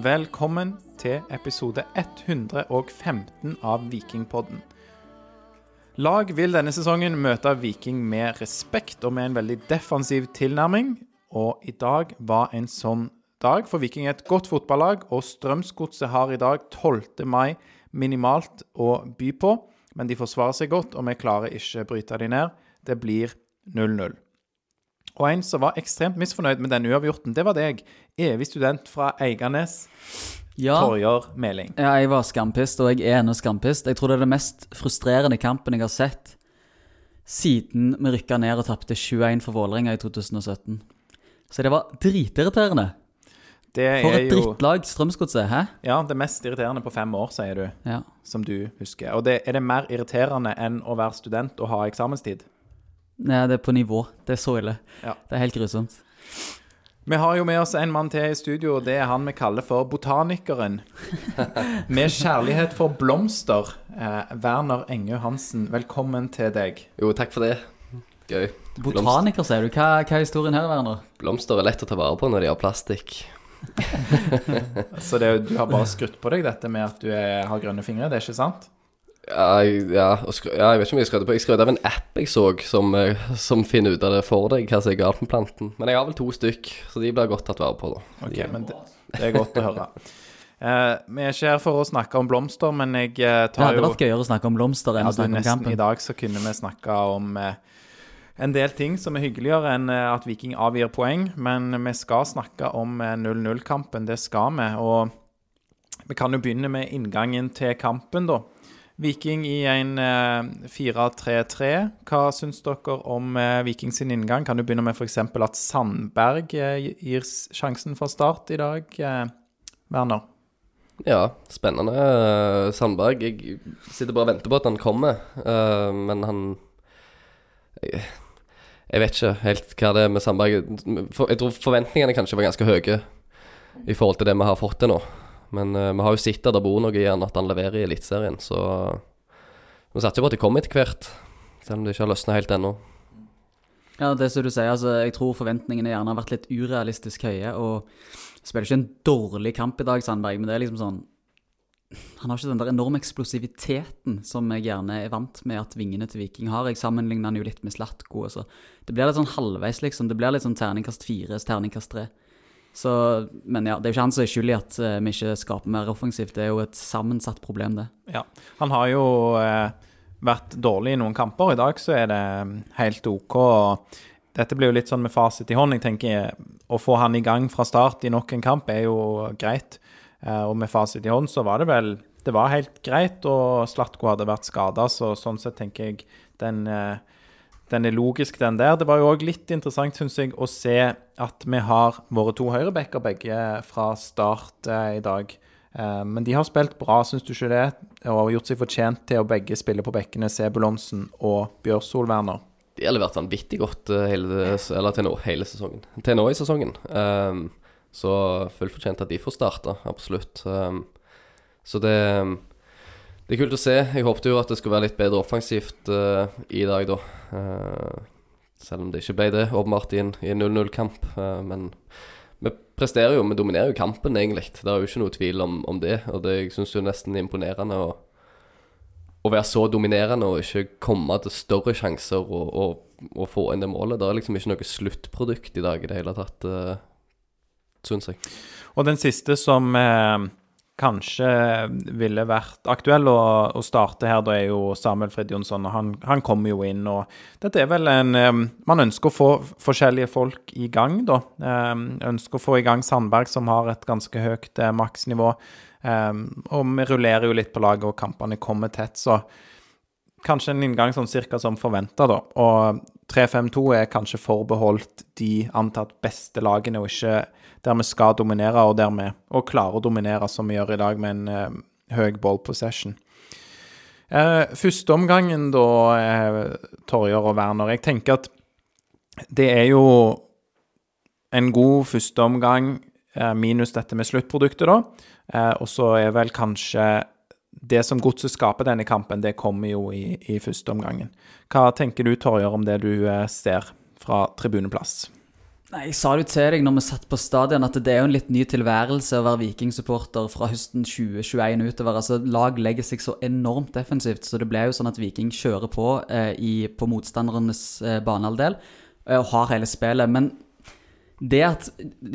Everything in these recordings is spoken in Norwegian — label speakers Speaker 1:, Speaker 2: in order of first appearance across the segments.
Speaker 1: Velkommen til episode 115 av Vikingpodden. Lag vil denne sesongen møte Viking med respekt og med en veldig defensiv tilnærming. Og i dag var en sånn dag, for Viking er et godt fotballag, og Strømsgodset har i dag 12. mai minimalt å by på. Men de forsvarer seg godt, og vi klarer ikke å bryte dem ned. Det blir 0-0. Og en som var ekstremt misfornøyd med den uavgjorten, det var deg. Evig student fra Eiganes,
Speaker 2: Ja,
Speaker 1: Torjer Meling.
Speaker 2: ja, jeg var skampist, og jeg er ennå skampist. Jeg tror det er den mest frustrerende kampen jeg har sett siden vi rykka ned og tapte 21 for Vålerenga i 2017. Så det var dritirriterende.
Speaker 1: Det
Speaker 2: For et
Speaker 1: jo
Speaker 2: drittlag Strømsgodset, hæ?
Speaker 1: ja, det mest irriterende på fem år, sier du,
Speaker 2: Ja.
Speaker 1: som du husker. Og det, er det mer irriterende enn å være student og ha eksamenstid?
Speaker 2: Nei, det er på nivå. Det er så ille.
Speaker 1: Ja.
Speaker 2: Det er helt grusomt.
Speaker 1: Vi har jo med oss en mann til i studio, og det er han vi kaller for Botanikeren. Med kjærlighet for blomster. Eh, Werner Engø Hansen, velkommen til deg.
Speaker 3: Jo, takk for det. Gøy.
Speaker 2: Botaniker, sier du. Hva, hva er historien her, Werner?
Speaker 3: Blomster er lett å ta vare på når de har plastikk.
Speaker 1: Så det, du har bare skrutt på deg dette med at du er, har grønne fingre, det er ikke sant?
Speaker 3: Ja, ja, ja, jeg vet ikke om jeg skrøt på Jeg skrøt av en app jeg så som, eh, som finner ut av det for deg, hva som er galt med planten. Men jeg har vel to stykk, så de blir godt tatt vare på, da.
Speaker 1: Ok, men det, det er godt å høre. Eh, vi er ikke her for å snakke om blomster, men jeg tar
Speaker 2: jo
Speaker 1: Det
Speaker 2: hadde vært gøyere å snakke om blomster enn å snakke om
Speaker 1: nesten I dag så kunne vi snakka om eh, en del ting som er hyggeligere enn eh, at Viking avgir poeng, men vi skal snakke om eh, 0-0-kampen. Det skal vi. Og vi kan jo begynne med inngangen til kampen, da. Viking i en eh, 4-3-3. Hva syns dere om eh, Viking sin inngang? Kan du begynne med f.eks. at Sandberg eh, gir sjansen for start i dag, eh, Werner?
Speaker 3: Ja, spennende. Eh, Sandberg Jeg sitter bare og venter på at han kommer, eh, men han jeg, jeg vet ikke helt hva det er med Sandberg Jeg tror forventningene kanskje var ganske høye i forhold til det vi har fått til nå. Men uh, vi har jo sett at det bor noe i han at han leverer i Eliteserien, så vi satser jo på at det kommer etter hvert. Selv om det ikke har løsna helt ennå.
Speaker 2: Ja, det som du sier, altså, jeg tror forventningene gjerne har vært litt urealistisk høye, og spiller ikke en dårlig kamp i dag, Sandberg, men det er liksom sånn Han har ikke den der enorme eksplosiviteten som jeg gjerne er vant med at vingene til Viking har. Jeg sammenligner han jo litt med Slatko. Så. Det blir litt sånn halvveis, liksom. Det blir litt sånn terningkast fire, terningkast tre. Så, men ja, det er jo ikke han som er skyld i at eh, vi ikke skaper mer offensivt. Det er jo et sammensatt problem, det.
Speaker 1: Ja. Han har jo eh, vært dårlig i noen kamper. I dag så er det mm, helt OK. Dette blir jo litt sånn med fasit i hånd. Jeg tenker Å få han i gang fra start i nok en kamp er jo greit. Eh, og med fasit i hånd så var det vel Det var helt greit, og Slatko hadde vært skada, så sånn sett tenker jeg den eh, den er logisk, den der. Det var jo òg litt interessant, syns jeg, å se at vi har våre to høyrebacker begge fra start eh, i dag. Eh, men de har spilt bra, syns du ikke det? Og har gjort seg fortjent til å begge spille på bekkene, Sebulonsen og Bjørsol Werner.
Speaker 3: De har levert vanvittig godt eh, hele, eller til nå, hele sesongen. Til nå i sesongen. Um, så fullt fortjent at de får starta, absolutt. Um, så det, det er kult å se. Jeg håpet jo at det skulle være litt bedre offensivt uh, i dag, da. Uh, selv om det ikke ble det, åpenbart, i en, en 0-0-kamp. Uh, men vi presterer jo, vi dominerer jo kampen, egentlig. Det er jo ikke noe tvil om, om det. Og det, jeg syns jo nesten er imponerende å, å være så dominerende og ikke komme til større sjanser og, og, og få inn det målet. Det er liksom ikke noe sluttprodukt i dag i det hele tatt, uh, syns jeg.
Speaker 1: Og den siste som eh, kanskje ville vært aktuell å, å starte her, da er jo Samuel Frid Jonsson. og Han, han kommer jo inn, og dette er vel en Man ønsker å få forskjellige folk i gang, da. Ønsker å få i gang Sandberg, som har et ganske høyt eh, maksnivå. Og vi rullerer jo litt på laget, og kampene kommer tett, så kanskje en inngang sånn cirka som forventa, da. Og 3-5-2 er kanskje forbeholdt de antatt beste lagene, og ikke der vi skal dominere, og dermed og klarer å dominere, som vi gjør i dag, med en eh, høy ball possession. Eh, første omgangen, da, eh, Torjer og Werner Jeg tenker at det er jo en god første omgang, eh, minus dette med sluttproduktet, da. Eh, og så er vel kanskje det som godset skaper denne kampen, det kommer jo i, i første omgangen. Hva tenker du, Torjer, om det du eh, ser fra tribuneplass?
Speaker 2: Nei, Jeg sa det jo til deg når vi satt på stadion, at det er jo en litt ny tilværelse å være Viking-supporter fra høsten 2021 utover. Altså, Lag legger seg så enormt defensivt, så det ble jo sånn at Viking kjører på eh, i, på motstandernes eh, banehalvdel eh, og har hele spillet. Men det at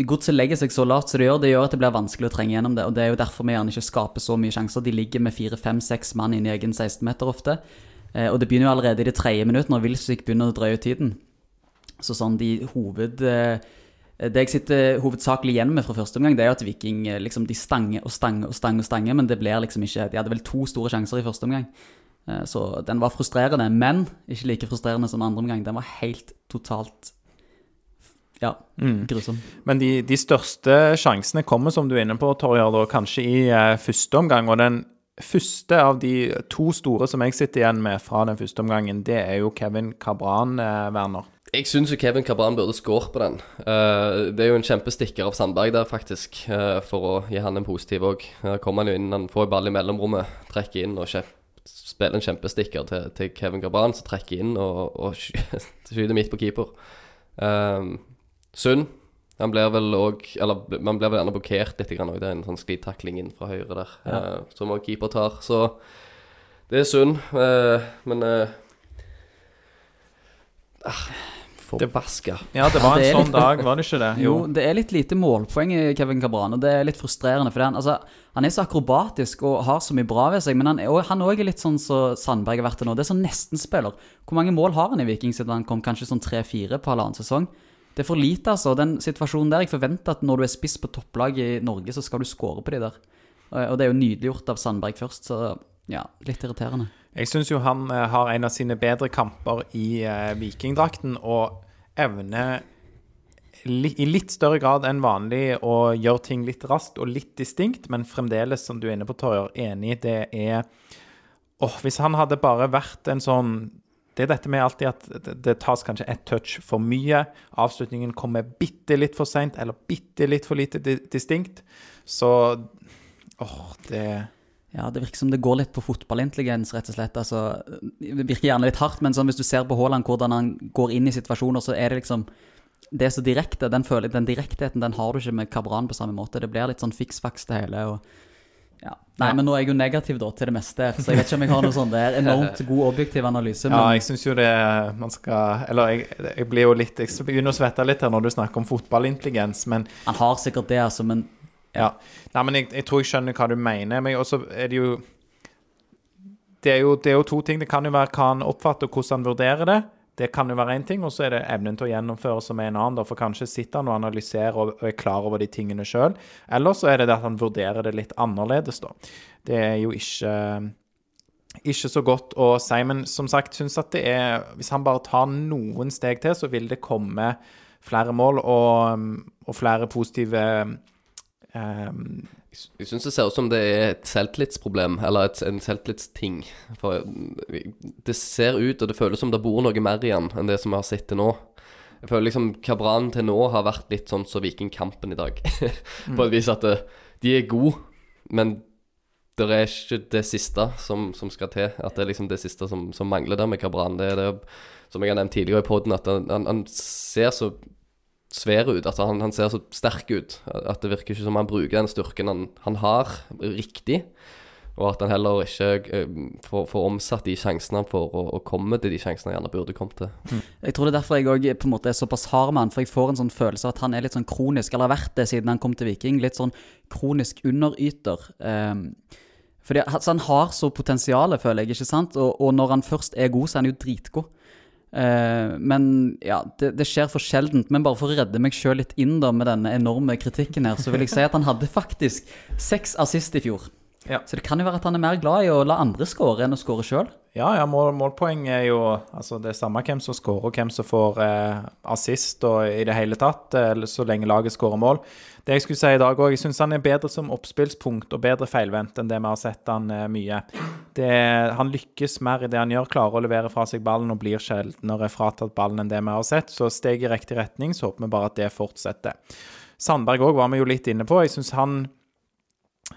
Speaker 2: godset legger seg så lavt som det gjør, det gjør at det blir vanskelig å trenge gjennom det. Og det er jo derfor vi gjerne ikke skaper så mye sjanser. De ligger med fire, fem, seks mann inn i egen 16-meter ofte. Eh, og det begynner jo allerede i det tredje minutt, når Wilsvik begynner å drøye tiden. Så sånn de hoved... eh, Det jeg sitter hovedsakelig igjen med fra første omgang, det er jo at Viking eh, liksom, de stanger og stanger og stanger, og stanger, men det blir liksom ikke De hadde vel to store sjanser i første omgang. Så den var frustrerende, men ikke like frustrerende som andre omgang. Den var helt totalt ja, grusom.
Speaker 1: Men de, de største sjansene kommer, som du er inne på, Torjar, da, kanskje i eh, første omgang. Og den første av de to store som jeg sitter igjen med fra den første omgangen, det er jo Kevin Cabran, eh, Werner.
Speaker 3: Jeg syns Kevin Cabran burde skåre på den. Uh, det er jo en kjempestikker av Sandberg der, faktisk, uh, for å gi han en positiv òg. Uh, kommer han jo inn, han får jo ball i mellomrommet, trekker inn og kjep, spiller en kjempestikker til, til Kevin Cabran, som trekker inn og, og sky- skyter midt på keeper. Um, Sund. Han blir vel òg Eller man blir vel gjerne blokkert litt. òg. det er en sånn sklitakling inn fra høyre der, eh, som òg keeper tar. Så det er synd. uh, men uh, Forbaska.
Speaker 1: Ja, det var
Speaker 2: Ja, det
Speaker 1: en
Speaker 2: er
Speaker 1: sånn
Speaker 2: litt-
Speaker 1: dag, var det ikke det?
Speaker 2: Jo, det er litt lite målpoeng i Kevin Cabran, og det er litt frustrerende. For han, altså, han er så akrobatisk og har så mye bra ved seg, men han er òg er litt sånn som Sandberg har vært det nå. Det er sånn nestenspiller. Hvor mange mål har han i Viking siden han kom? Kanskje sånn tre-fire på halvannen sesong? Det er for lite, altså. Den situasjonen der Jeg forventer at når du er spiss på topplag i Norge, så skal du score på de der. Og det er jo nydeliggjort av Sandberg først, så ja, litt irriterende.
Speaker 1: Jeg syns jo han eh, har en av sine bedre kamper i eh, vikingdrakten, og evner i litt større grad enn vanlig å gjøre ting litt raskt og litt distinkt, men fremdeles, som du er inne på, Torjer, enig, det er Åh, hvis han hadde bare vært en sånn Det er dette med alltid at det, tas kanskje ett touch for mye. Avslutningen kommer bitte litt for seint, eller bitte litt for lite di distinkt. Så Åh, det
Speaker 2: Ja, det virker som det går litt på fotballintelligens, rett og slett. Altså, det virker gjerne litt hardt, men sånn, hvis du ser på Haaland, hvordan han går inn i situasjoner, så er det liksom Det er så direkte. Den, føler, den direktheten den har du ikke med Kabran på samme måte. Det blir litt sånn fiksfaks det hele. og ja. Nei, men nå er jeg jo negativ da til det meste, så jeg vet ikke om jeg har noe sånn. Det er enormt god objektiv analyse.
Speaker 1: Ja, jeg syns jo det man skal Eller jeg, jeg blir jo litt Jeg begynner å svette litt her når du snakker om fotballintelligens, men
Speaker 2: han har sikkert det, altså. Men
Speaker 1: ja. Nei, men jeg, jeg tror jeg skjønner hva du mener. Men også er det jo det er, jo, det er jo to ting. Det kan jo være hva han oppfatter, og hvordan han vurderer det. Det kan jo være én ting, og så er det evnen til å gjennomføre som er en annen. For kanskje sitter han og analyserer og er klar over de tingene sjøl. Eller så er det det at han vurderer det litt annerledes, da. Det er jo ikke ikke så godt å si, men som sagt, syns at det er Hvis han bare tar noen steg til, så vil det komme flere mål og, og flere positive um,
Speaker 3: Jeg syns det ser ut som det er et selvtillitsproblem, eller et, en selvtillitsting. For det ser ut, og det føles som det bor noe mer i han enn det som vi har sett til nå. Jeg føler liksom Kabran til nå har vært litt sånn som Vikingkampen i dag. På et vis at det, de er gode, men det er ikke det siste som, som skal til. At det er liksom det siste som, som mangler der med Kabran. Det er det, som jeg har nevnt tidligere i poden, at han, han, han ser så svær ut. At han, han ser så sterk ut. At det virker ikke som han bruker den styrken han, han har, riktig. Og at han heller ikke eh, får, får omsatt de sjansene han får, og, og kommer til de sjansene han gjerne burde kommet til.
Speaker 2: Jeg tror det er derfor jeg en måte er såpass hard med han, for jeg får en sånn følelse av at han er litt sånn kronisk, eller har vært det siden han kom til Viking, litt sånn kronisk underyter. Um, fordi altså, Han har så potensial, føler jeg, ikke sant? Og, og når han først er god, så er han jo dritgod. Eh, men ja, det, det skjer for sjeldent. Men bare for å redde meg sjøl litt inn da med denne enorme kritikken her, så vil jeg si at han hadde faktisk seks assist i fjor.
Speaker 1: Ja.
Speaker 2: Så det kan jo være at han er mer glad i å la andre score enn å score sjøl.
Speaker 1: Ja, ja, mål, målpoeng er jo altså det er samme hvem som skårer, og hvem som får eh, assist og i det hele tatt, eh, så lenge laget skårer mål. Det jeg skulle si i dag òg, jeg syns han er bedre som oppspillspunkt og bedre feilvendt enn det vi har sett han eh, mye. Det, han lykkes mer i det han gjør, klarer å levere fra seg ballen og blir sjeldnere fratatt ballen enn det vi har sett. Så steg i riktig retning, så håper vi bare at det fortsetter. Sandberg òg var vi jo litt inne på. Jeg syns han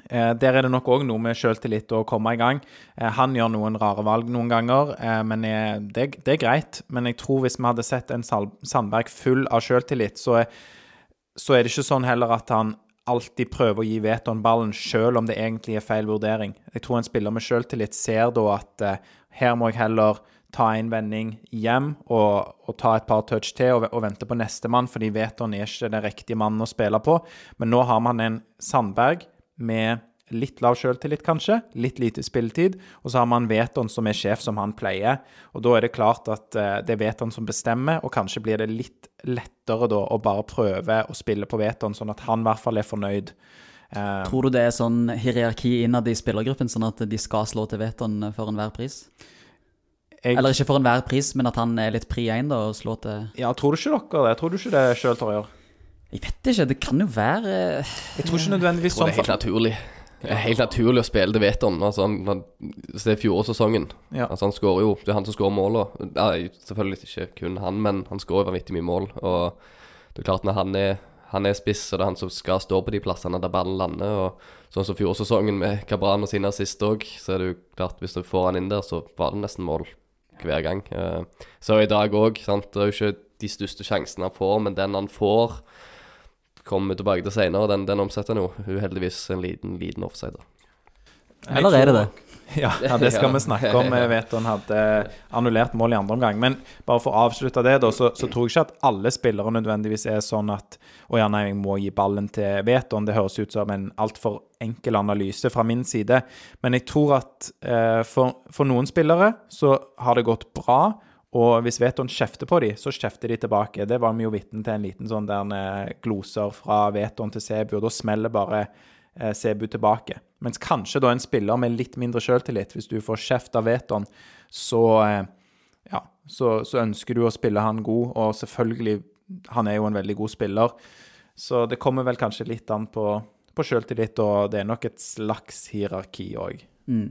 Speaker 1: der er det nok òg noe med sjøltillit å komme i gang. Eh, han gjør noen rare valg noen ganger, eh, men jeg, det, det, er greit. Men jeg tror hvis vi hadde sett en Sandberg full av sjøltillit, så, så, er det ikke sånn heller at han alltid prøver å gi Veton ballen, sjøl om det egentlig er feil vurdering. Jeg tror en spiller med sjøltillit ser da at eh, her må jeg heller ta en vending hjem og, og, ta et par touch til og, og vente på nestemann, fordi Veton er ikke den riktige mannen å spille på. Men nå har man en Sandberg med litt lav selvtillit, kanskje, litt lite spilletid, og så har man Veton som er sjef, som han pleier. Og da er det klart at uh, det er Veton som bestemmer, og kanskje blir det litt lettere da å bare prøve å spille på Veton, sånn at han i hvert fall er fornøyd.
Speaker 2: Uh, Tror du det er sånn hierarki innad i spillergruppen, sånn at de skal slå til Veton for enhver pris? Jeg, Eller ikke for enhver pris, men at han er litt pri én og slår til
Speaker 1: Ja, tror du ikke dere det? Tror du ikke det sjøl, Torjer?
Speaker 2: Jeg vet ikke, det kan jo være
Speaker 1: Jeg tror ikke nødvendigvis
Speaker 3: sånn. Det er helt naturlig. Det er helt naturlig å spille det vet han. Altså, han, det er fjorårssesongen. Ja. Altså, han skårer jo Det er han som skårer målene. Ja, selvfølgelig ikke kun han, men han skårer vanvittig mye mål. Og det er klart, når han er, han er spiss, og det er han som skal stå på de plassene der ballen lander og Sånn som fjorårssesongen med Cabran og sine sist òg, så er det jo klart, hvis du får han inn der, så var det nesten mål hver gang. Eh, så i dag òg, sant. Det er jo ikke de største sjansene han får, men den han får kommer vi tilbake til senere. Den, den omsetter nå uheldigvis en liten, liten offside.
Speaker 2: Eller er det det?
Speaker 1: Ja, ja, det skal vi snakke om. Jeg vet han hadde annullert mål i andre omgang. Men bare for å avslutte det, da, så, så, tror jeg ikke at alle spillere nødvendigvis er sånn at å ja, nei, jeg må gi ballen til Veton. Det høres ut som en altfor enkel analyse fra min side. Men jeg tror at eh, for, for, noen spillere så har det gått bra. Og hvis Veton kjefter på dem, så kjefter de tilbake. Det var vi jo vitne til en liten sånn der eh, gloser fra Veton til Sebu, og da smeller bare eh, Sebu tilbake. Mens kanskje da en spiller med litt mindre sjøltillit, hvis du får kjeft av Veton, så eh, ja, så, så, ønsker du å spille han god, og selvfølgelig Han er jo en veldig god spiller, så det kommer vel kanskje litt an på, på sjøltillit, og det er nok et slags hierarki òg.
Speaker 2: Mm.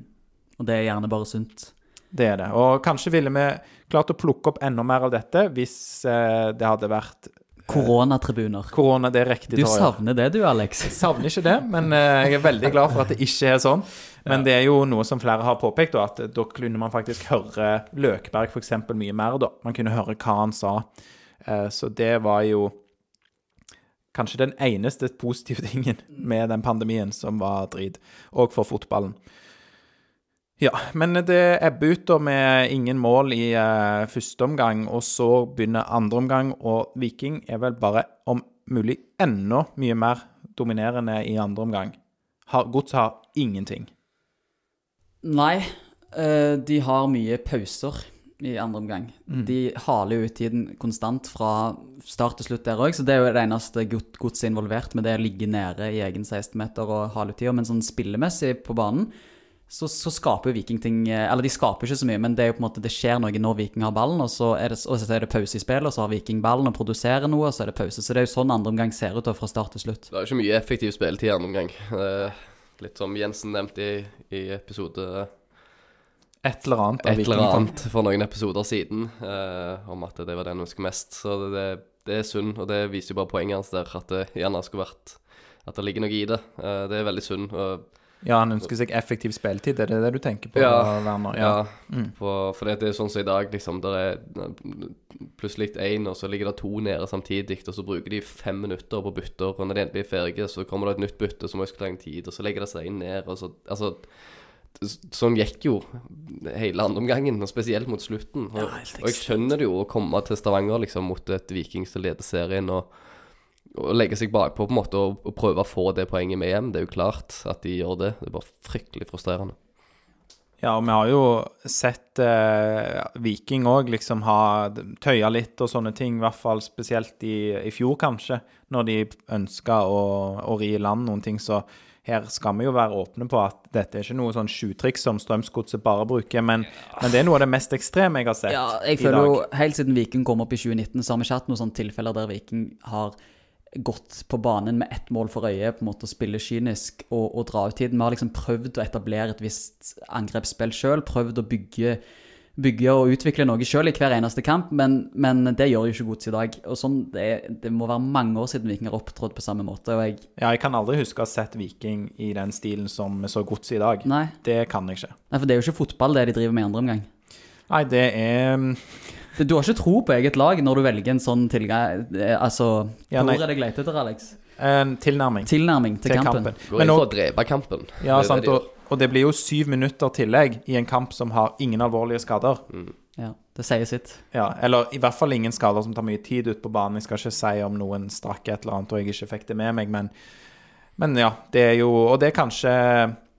Speaker 2: Og det er gjerne bare sunt.
Speaker 1: Det er det. Og kanskje ville vi klart å plukke opp enda mer av dette hvis eh, det hadde vært
Speaker 2: eh, Koronatribuner.
Speaker 1: Korona, det er riktig.
Speaker 2: Du savner det du, Alex?
Speaker 1: Jeg savner ikke det, men eh, jeg er veldig glad for at det ikke er sånn. Men det er jo noe som flere har påpekt, at da kunne man faktisk høre Løkberg f.eks. mye mer. da. Man kunne høre hva han sa. Så det var jo kanskje den eneste positive tingen med den pandemien som var drit, og for fotballen. Ja, men det ebber ut da med ingen mål i eh, første omgang, og så begynner andre omgang, og Viking er vel bare om mulig enda mye mer dominerende i andre omgang. Gods har ingenting.
Speaker 2: Nei, uh, de har mye pauser i andre omgang. Mm. De haler jo ut tiden konstant fra start til slutt der òg, så det er jo det eneste Godset er involvert med, det å ligge nede i egen 16-meter og hale ut tida. Men sånn spillemessig på banen så, så, skaper Viking ting eh, Eller de skaper ikke så mye, men det er jo på en måte, det skjer noe når Viking har ballen, og så er det, og så er det pause i spillet, og så har Viking ballen og produserer noe, og så er det pause. Så det er jo sånn andre omgang ser ut da, fra start til slutt.
Speaker 3: Det er jo ikke mye effektiv spilletid i andre omgang. Litt som Jensen nevnte i, i episode
Speaker 1: et eller annet.
Speaker 3: Et eller annet for noen episoder siden, eh, om at det var det han ønsker mest. Så det, det, er synd, og det viser jo bare poenget hans der, at det gjerne skulle vært At det ligger noe i det. Eh, det er veldig synd. og
Speaker 1: ja, han ønsker seg effektiv spilletid, er det det du tenker på?
Speaker 3: Ja, Werner? ja. ja. Mm. For, for, det er sånn som i dag, liksom. Der er plutselig én, og så ligger det to nede samtidig, og så bruker de fem minutter på bytter, og når de endelig er ferdige, så kommer det et nytt bytte som også lang tid, og så legger det seg inn ned, og så Altså Sånn gikk jo hele andreomgangen, og spesielt mot slutten. Og, ja, og jeg skjønner det jo å komme til Stavanger liksom mot et Viking som leder serien, og å legge seg bakpå på en måte og, og, prøve å få det poenget med hjem. Det er jo klart at de gjør det. Det er bare fryktelig frustrerende.
Speaker 1: Ja, og vi har jo sett eh, Viking òg liksom ha tøya litt og sånne ting, i hvert fall spesielt i, i fjor, kanskje, når de ønska å, å ri i land noen ting. Så her skal vi jo være åpne på at dette er ikke noe sånn sjutriks som Strømsgodset bare bruker, men, men, det er noe av det mest ekstreme jeg har sett
Speaker 2: ja, jeg føler jo Helt siden Viking kom opp i 2019, så har vi ikke hatt noen sånne tilfeller der Viking har gått på banen med ett mål for øye, på en måte å spille kynisk og, og dra ut tiden. Vi har liksom prøvd å etablere et visst angrepsspill sjøl, prøvd å bygge bygge og utvikle noe sjøl i hver eneste kamp, men, men det gjør jo ikke Gods i dag. Og sånn, det, det må være mange år siden Viking har opptrådt på samme måte. og jeg...
Speaker 1: Ja, jeg kan aldri huske å ha sett Viking i den stilen som vi så Godset i dag.
Speaker 2: Nei.
Speaker 1: Det kan jeg ikke.
Speaker 2: Nei, for det er jo ikke fotball det de driver med i andre omgang.
Speaker 1: Nei, det er
Speaker 2: Det- Du har ikke tro på eget lag når du velger en sånn tilgang eh, Altså,
Speaker 1: Ja,
Speaker 2: hvor er det jeg leter etter, Alex?
Speaker 1: en tilnærming
Speaker 2: Tilnærming til,
Speaker 1: til
Speaker 2: kampen.
Speaker 1: kampen.
Speaker 3: Går
Speaker 1: Men
Speaker 3: inn for å drepe kampen.
Speaker 1: ja,
Speaker 3: Det
Speaker 1: sant,
Speaker 3: det
Speaker 1: og, og det blir jo syv minutter tillegg i en kamp som har ingen alvorlige skader.
Speaker 2: Ja, det sier sitt.
Speaker 1: Ja, eller i hvert fall ingen skader som tar mye tid ut på banen. Jeg skal ikke si om noen strakk et eller annet og jeg ikke fikk det med meg, men, men ja. Det er jo Og det er kanskje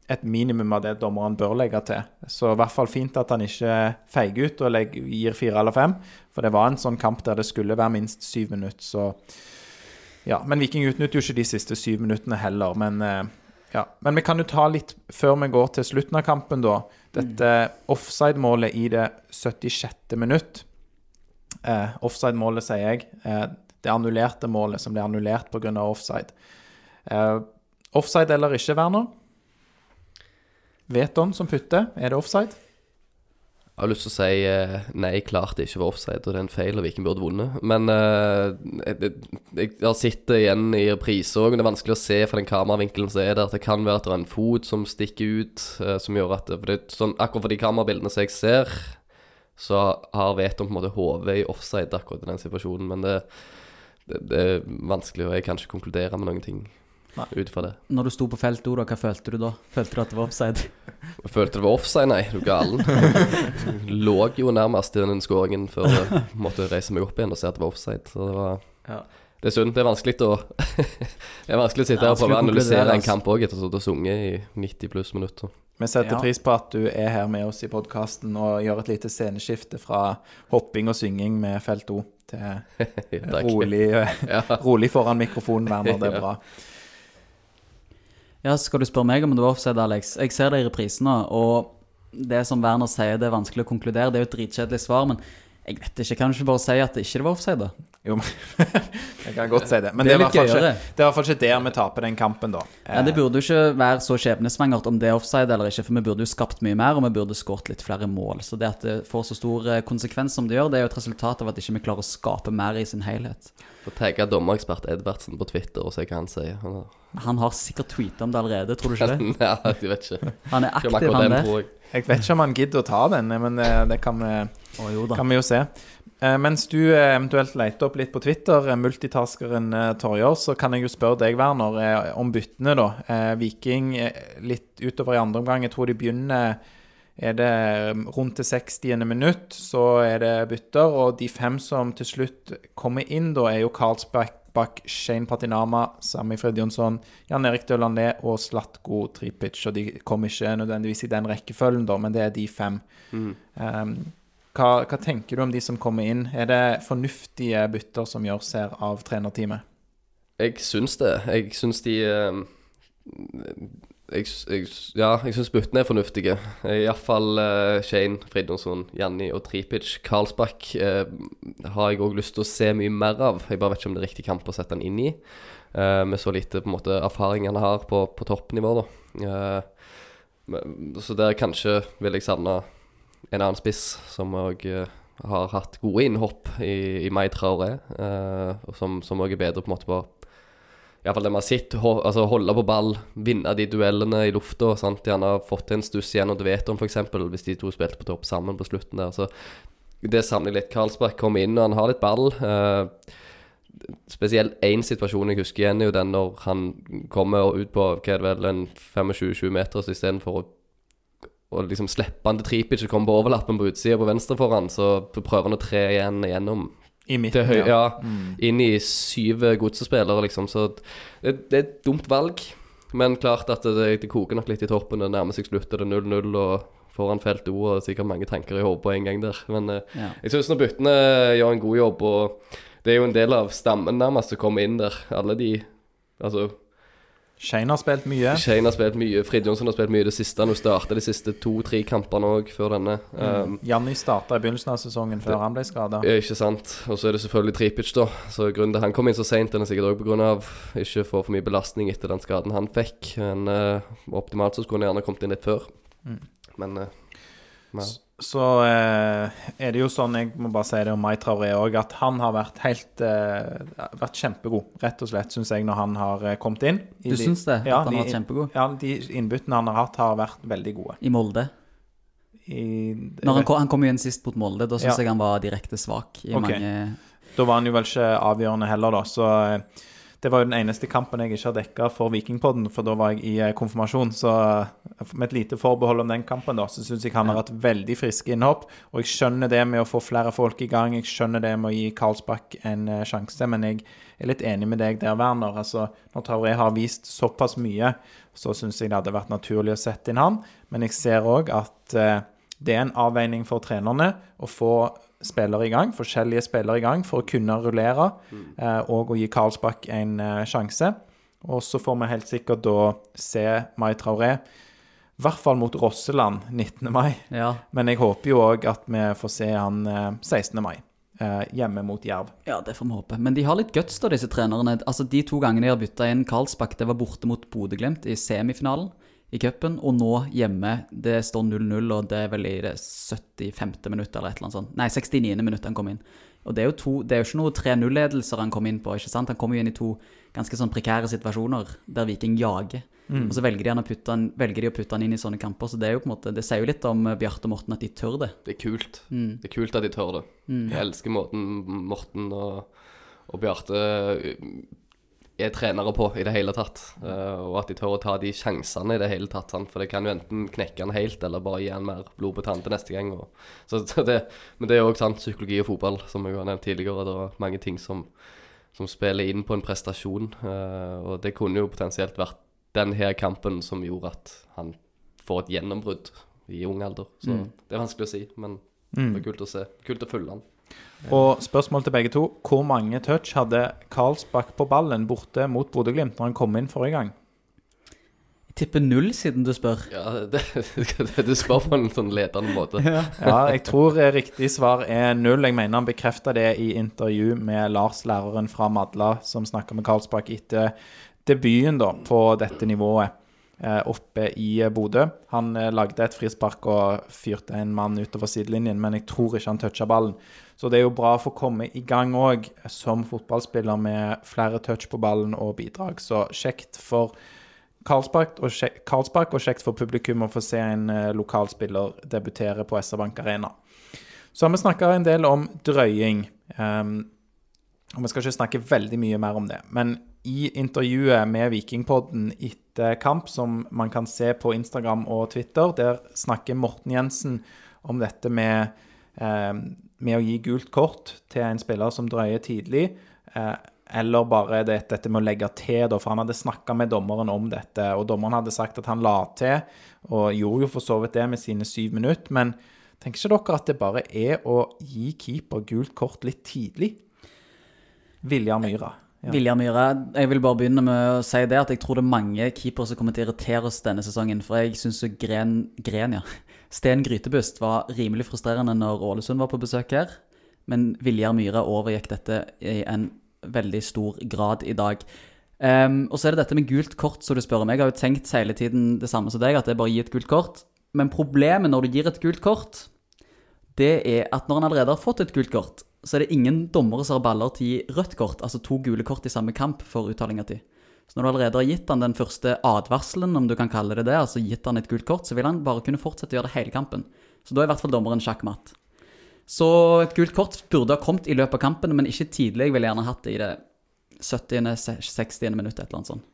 Speaker 1: et minimum av det dommeren bør legge til. Så i hvert fall fint at han ikke feiger ut og legger, gir fire eller fem. For det var en sånn kamp der det skulle være minst syv minutter, så Ja. Men Viking utnytter jo ikke de siste syv minuttene heller, men eh, ja. Men vi kan jo ta litt før vi går til slutten av kampen, da. Dette offside-målet i det 76. minutt. Eh, offside-målet, sier jeg. Eh, det annullerte målet som ble annullert pga. offside. Eh, offside eller ikke, Werner? Veton som putter, er det offside?
Speaker 3: Jeg har lyst til å si eh, nei, klart det ikke var offside, og det er en feil, og Viking burde vunnet. Men eh, jeg, jeg har sett igjen i reprise òg, det er vanskelig å se fra den kameravinkelen som er der, det kan være at det er en fot som stikker ut, eh, som gjør at det, for det, er sånn, Akkurat for de kamerabildene som jeg ser, så har Veton på en måte hodet i offside akkurat i den situasjonen, men det, det, det er vanskelig, og jeg kan ikke konkludere med noen ting. Ut fra det.
Speaker 2: Når du sto på felt O, da, hva følte du da? Følte du at det var offside?
Speaker 3: Jeg følte det var offside, nei, er du galen? Lå jo nærmest i den skåringen før jeg måtte reise meg opp igjen og se at det var offside. Så det var
Speaker 2: Ja.
Speaker 3: Det er synd. Det er vanskelig å Det er vanskelig å sitte her og prøve å analysere en kamp òg etter å ha sunget i 90 pluss minutter.
Speaker 1: Vi setter
Speaker 2: Ja.
Speaker 1: pris på at du er her med oss i podkasten og gjør et lite sceneskifte fra hopping og synging med felt O til rolig, rolig foran mikrofonen, Werner. Det er
Speaker 3: Ja.
Speaker 1: bra.
Speaker 2: Ja, skal du spørre meg om det var offside, Alex? Jeg ser det i reprisene, og det som Werner sier, det er vanskelig å konkludere. Det er jo et dritkjedelig svar, men jeg vet ikke. Kan du ikke bare si at det ikke var offside, da?
Speaker 1: Jo, men jeg kan godt si det. Men
Speaker 2: Det
Speaker 1: det
Speaker 2: er
Speaker 1: er, i hvert fall ikke, det er i hvert fall ikke der vi taper den kampen, da.
Speaker 2: Ja, Det burde jo ikke være så skjebnesvangert om det er offside eller ikke, for vi burde jo skapt mye mer, og vi burde skåret litt flere mål. Så det at det får så stor eh, konsekvens som det gjør, det er jo et resultat av at ikke vi klarer å skape mer i sin helhet.
Speaker 3: Få tagge dommerekspert Edvardsen på Twitter og se hva han sier. Han har...
Speaker 2: Han har sikkert tweeta om det allerede, tror du ikke det?
Speaker 3: ja, jeg vet ikke.
Speaker 2: Han er aktiv, han
Speaker 3: den,
Speaker 2: der.
Speaker 3: jeg.
Speaker 1: Vet ikke om han gidder å ta den, men det, det kan, vi,
Speaker 2: Da.
Speaker 1: kan vi jo se. Eh, mens du eh, eventuelt leter opp litt på Twitter, eh, multitaskeren Torjer, så kan jeg jo spørre deg, Werner, om byttene, da. Eh, Viking litt utover i andre omgang. Jeg tror de begynner er det eh, rundt til 60. minutt, så er det bytter. Og de fem som til slutt kommer inn, da, er jo Karlsbakk, Bak, Shane Patinama, Sami Fredjonsson, Jan Erik Dølandé og Slatko Tripic. Og de kom ikke nødvendigvis i den rekkefølgen, da, men det er de fem.
Speaker 3: Mm.
Speaker 1: Um, hva, hva tenker du om de som kommer inn? Er det fornuftige bytter som gjøres her av trenerteamet?
Speaker 3: Jeg syns det. Jeg syns de eh, jeg, jeg, Ja, jeg syns byttene er fornuftige. Iallfall uh, Shane, Fridtjonsson, Janni og Tripic. Karlsbakk uh, har jeg òg lyst til å se mye mer av. Jeg bare vet ikke om det er riktig kamp å sette han inn i. uh, med så lite på en måte erfaring han har på, på toppnivå, da. Uh, så der kanskje vil jeg savne en annen spiss som òg har hatt gode innhopp i, i Mai Traoré, eh, og som òg er bedre på en måte på Iallfall det man har sett. Altså holde på ball, vinne de duellene i lufta. Gjerne fått en stuss igjen og vet om, f.eks. Hvis de to spilte på topp sammen på slutten der. Så det savner litt. Karlsberg kommer inn og han har litt ball. Eh, spesielt én situasjon jeg husker igjen, er jo den når han kommer ut på hva er det vel, en 25-20 meter, så istedenfor å og liksom slipper han til Tripic og kommer på overlappen på utsida på venstre foran, så prøver han å tre igjen igjennom
Speaker 1: I midten,
Speaker 3: høy, ja,
Speaker 1: Mm.
Speaker 3: inn i syv godsespillere, liksom. Så det, det er et dumt valg. Men klart at det, det koker nok litt i toppen. Det nærmer seg slutt, det er 0-0 og foran felt O, og sikkert mange tanker i hodet på en gang der. Men eh,
Speaker 2: Ja.
Speaker 3: jeg syns nå byttene gjør en god jobb, og det er jo en del av stammen nærmest som kommer inn der. Alle de Altså,
Speaker 1: Shane har spilt mye.
Speaker 3: Shane har spilt mye, Frid Jonsson har spilt mye i det siste. Han starta de siste to-tre kampene òg før denne. Um,
Speaker 1: Janni starta i begynnelsen av sesongen før han ble skada.
Speaker 3: Ikke sant. Og så er det selvfølgelig Tripic, da. Så grunnen til han kom inn så seint, er sikkert òg pga. ikke få for mye belastning etter den skaden han fikk. Men uh, optimalt så skulle han gjerne kommet inn litt før.
Speaker 1: Mm.
Speaker 3: Men uh, ja.
Speaker 1: Så eh, er det jo sånn, jeg må bare si det om Mai Traoré òg, at han har vært helt eh, vært kjempegod, rett og slett, syns jeg, når han har eh, kommet inn. I
Speaker 2: Du syns det?
Speaker 1: Ja,
Speaker 2: at han
Speaker 1: de-
Speaker 2: har vært kjempegod?
Speaker 1: Ja, de innbyttene han har hatt, har vært veldig gode.
Speaker 2: I Molde?
Speaker 1: I,
Speaker 2: Når han, kom, han kom igjen sist mot Molde, da syns
Speaker 1: Ja.
Speaker 2: jeg han var direkte svak i
Speaker 1: okay.
Speaker 2: mange
Speaker 1: Da var han jo vel ikke avgjørende heller, da. Så eh, det var jo den eneste kampen jeg ikke har dekka for Vikingpodden, for da var jeg i eh, konfirmasjon. Så eh, med et lite forbehold om den kampen, da, så syns jeg han har hatt veldig friske innhopp. Og jeg skjønner det med å få flere folk i gang, jeg skjønner det med å gi Karlsbakk en eh, sjanse, men jeg er litt enig med deg der, Werner. Altså, når Traoré har vist såpass mye, så syns jeg det hadde vært naturlig å sette inn han. Men jeg ser òg at det er en avveining for trenerne å få spillere i gang, forskjellige spillere i gang, for å kunne rullere eh, og å gi Karlsbakk en eh, sjanse. Og så får vi helt sikkert da se Mai Traoré, i hvert fall mot Rosseland 19. mai.
Speaker 2: Ja.
Speaker 1: Men jeg håper jo òg at vi får se han eh, 16. mai, eh, hjemme mot Jerv.
Speaker 2: ja, det får vi håpe. Men de har litt guts, da, disse trenerne. Altså, De to gangene de har bytta inn Karlsbakk, det var borte mot Bodø-Glimt i semifinalen i cupen, og nå hjemme. Det står 0-0, og det er vel i det 75. minutt eller et eller annet sånt. Nei, 69. minutt han kom inn. Og det er jo, to, det er jo ikke noe 3-0-ledelser han kom inn på, ikke sant? Han kommer jo inn i to ganske sånn prekære situasjoner der Viking jager. Og så velger de, han å putte han, velger de å putte han inn i sånne kamper, så det er jo på en måte, det sier jo litt om eh, Bjarte og Morten at de tør det.
Speaker 3: Det er kult.
Speaker 2: Mm.
Speaker 3: Det er kult at de tør det. Jeg elsker måten Morten og, og Bjarte er trenere på i det hele tatt. Uh, og at de tør å ta de sjansene i det hele tatt. Sant? For det kan jo enten knekke han helt, eller bare gi han mer blod på tann til neste gang. Og, så, så det, men det er jo òg sant, psykologi og fotball, som jeg har nevnt tidligere. Det er mange ting som, som spiller inn på en prestasjon. Uh, og det kunne jo potensielt vært den her kampen som gjorde at han får et gjennombrudd i ung alder. Så det er vanskelig å si, men det var kult å se. Kult å følge han.
Speaker 1: Og spørsmål til begge to. Hvor mange touch hadde Karlsbakk på ballen borte mot Bodø-Glimt når han kom inn forrige gang?
Speaker 2: Jeg tipper null, siden du spør.
Speaker 3: Ja, det, det, du spør på en sånn ledende måte.
Speaker 1: Ja, jeg tror eh, riktig svar er null. Jeg mener han bekrefta det i intervju med Lars, læreren fra Madla, som snakka med Karlsbakk etter debuten da, på dette nivået oppe i eh, Bodø. Han eh, lagde et frispark og fyrte en mann utover sidelinjen, men jeg tror ikke han toucha ballen. Så det er jo bra å få komme i gang òg som fotballspiller med flere touch på ballen og bidrag. Så kjekt for Karlspark og, kjekt, Karlsbakk og kjekt for publikum å få se en lokalspiller debutere på SR-Bank Arena. Så har vi snakka en del om drøying. Um, og vi skal ikke snakke veldig mye mer om det. Men i intervjuet med Vikingpodden etter kamp, som man kan se på Instagram og Twitter, der snakker Morten Jensen om dette med, eh, med å gi gult kort til en spiller som drøyer tidlig. Eh, eller bare det, dette med å legge til, da, for han hadde snakka med dommeren om dette. Og dommeren hadde sagt at han la til, og gjorde jo for så vidt det med sine syv minutter. Men tenker ikke dere at det bare er å gi keeper gult kort litt tidlig? Viljar Myhra. Ja.
Speaker 2: Viljar Myhre, jeg vil bare begynne med å si det at jeg tror det er mange keepere som kommer til å irritere oss denne sesongen. For jeg syns Gren, Gren, ja. Sten Grytebust var rimelig frustrerende når Ålesund var på besøk her. Men Viljar Myhre overgikk dette i en veldig stor grad i dag. Um, og så er det dette med gult kort, som du spør om. Jeg har jo tenkt hele tiden det samme som deg, at det er bare å gi et gult kort. Men problemet når du gir et gult kort, det er at når han allerede har fått et gult kort, så er det ingen dommere som har baller til rødt kort, altså to gule kort i samme kamp for uttalinga ti. Så når du allerede har gitt han den første advarselen, om du kan kalle det det, altså gitt han et gult kort, så vil han bare kunne fortsette å gjøre det hele kampen. Så da er i hvert fall dommeren sjakkmatt. Så et gult kort burde ha kommet i løpet av kampen, men ikke tidlig. Jeg ville gjerne hatt det i det 70., 60. minuttet, et eller annet sånt.